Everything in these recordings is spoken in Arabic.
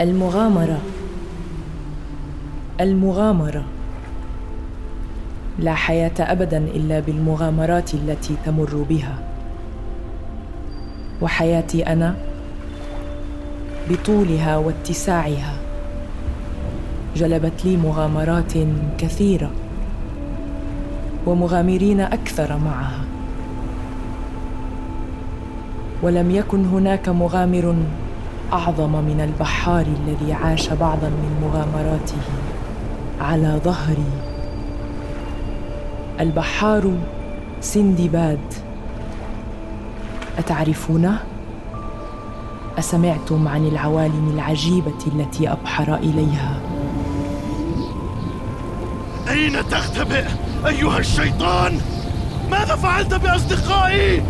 المغامرة. المغامرة. لا حياة أبدا إلا بالمغامرات التي تمر بها. وحياتي أنا بطولها واتساعها. جلبت لي مغامرات كثيرة. ومغامرين أكثر معها. ولم يكن هناك مغامر أعظم من البحار الذي عاش بعضا من مغامراته على ظهري البحار سندباد. أتعرفونه؟ أسمعتم عن العوالم العجيبة التي أبحر إليها. أين تختبئ أيها الشيطان؟ ماذا فعلت بأصدقائي؟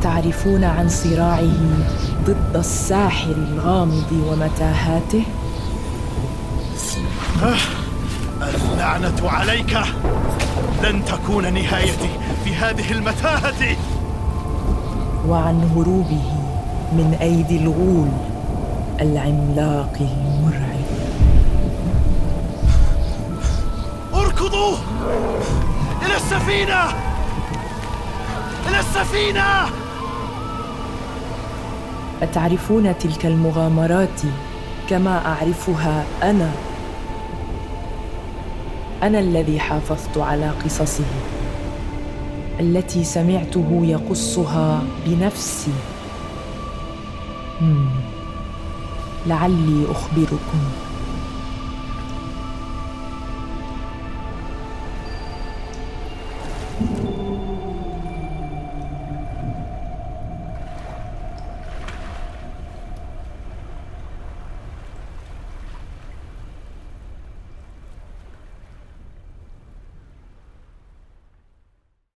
أتعرفون عن صراعه ضد الساحر الغامض ومتاهاته؟ اللعنة عليك. لن تكون نهايتي في هذه المتاهة. وعن هروبه من أيدي الغول العملاق المرعب. اركضوا! إلى السفينة! إلى السفينة! أتعرفون تلك المغامرات كما أعرفها أنا؟ أنا الذي حافظت على قصصه التي سمعته يقصها بنفسي. لعلي أخبركم.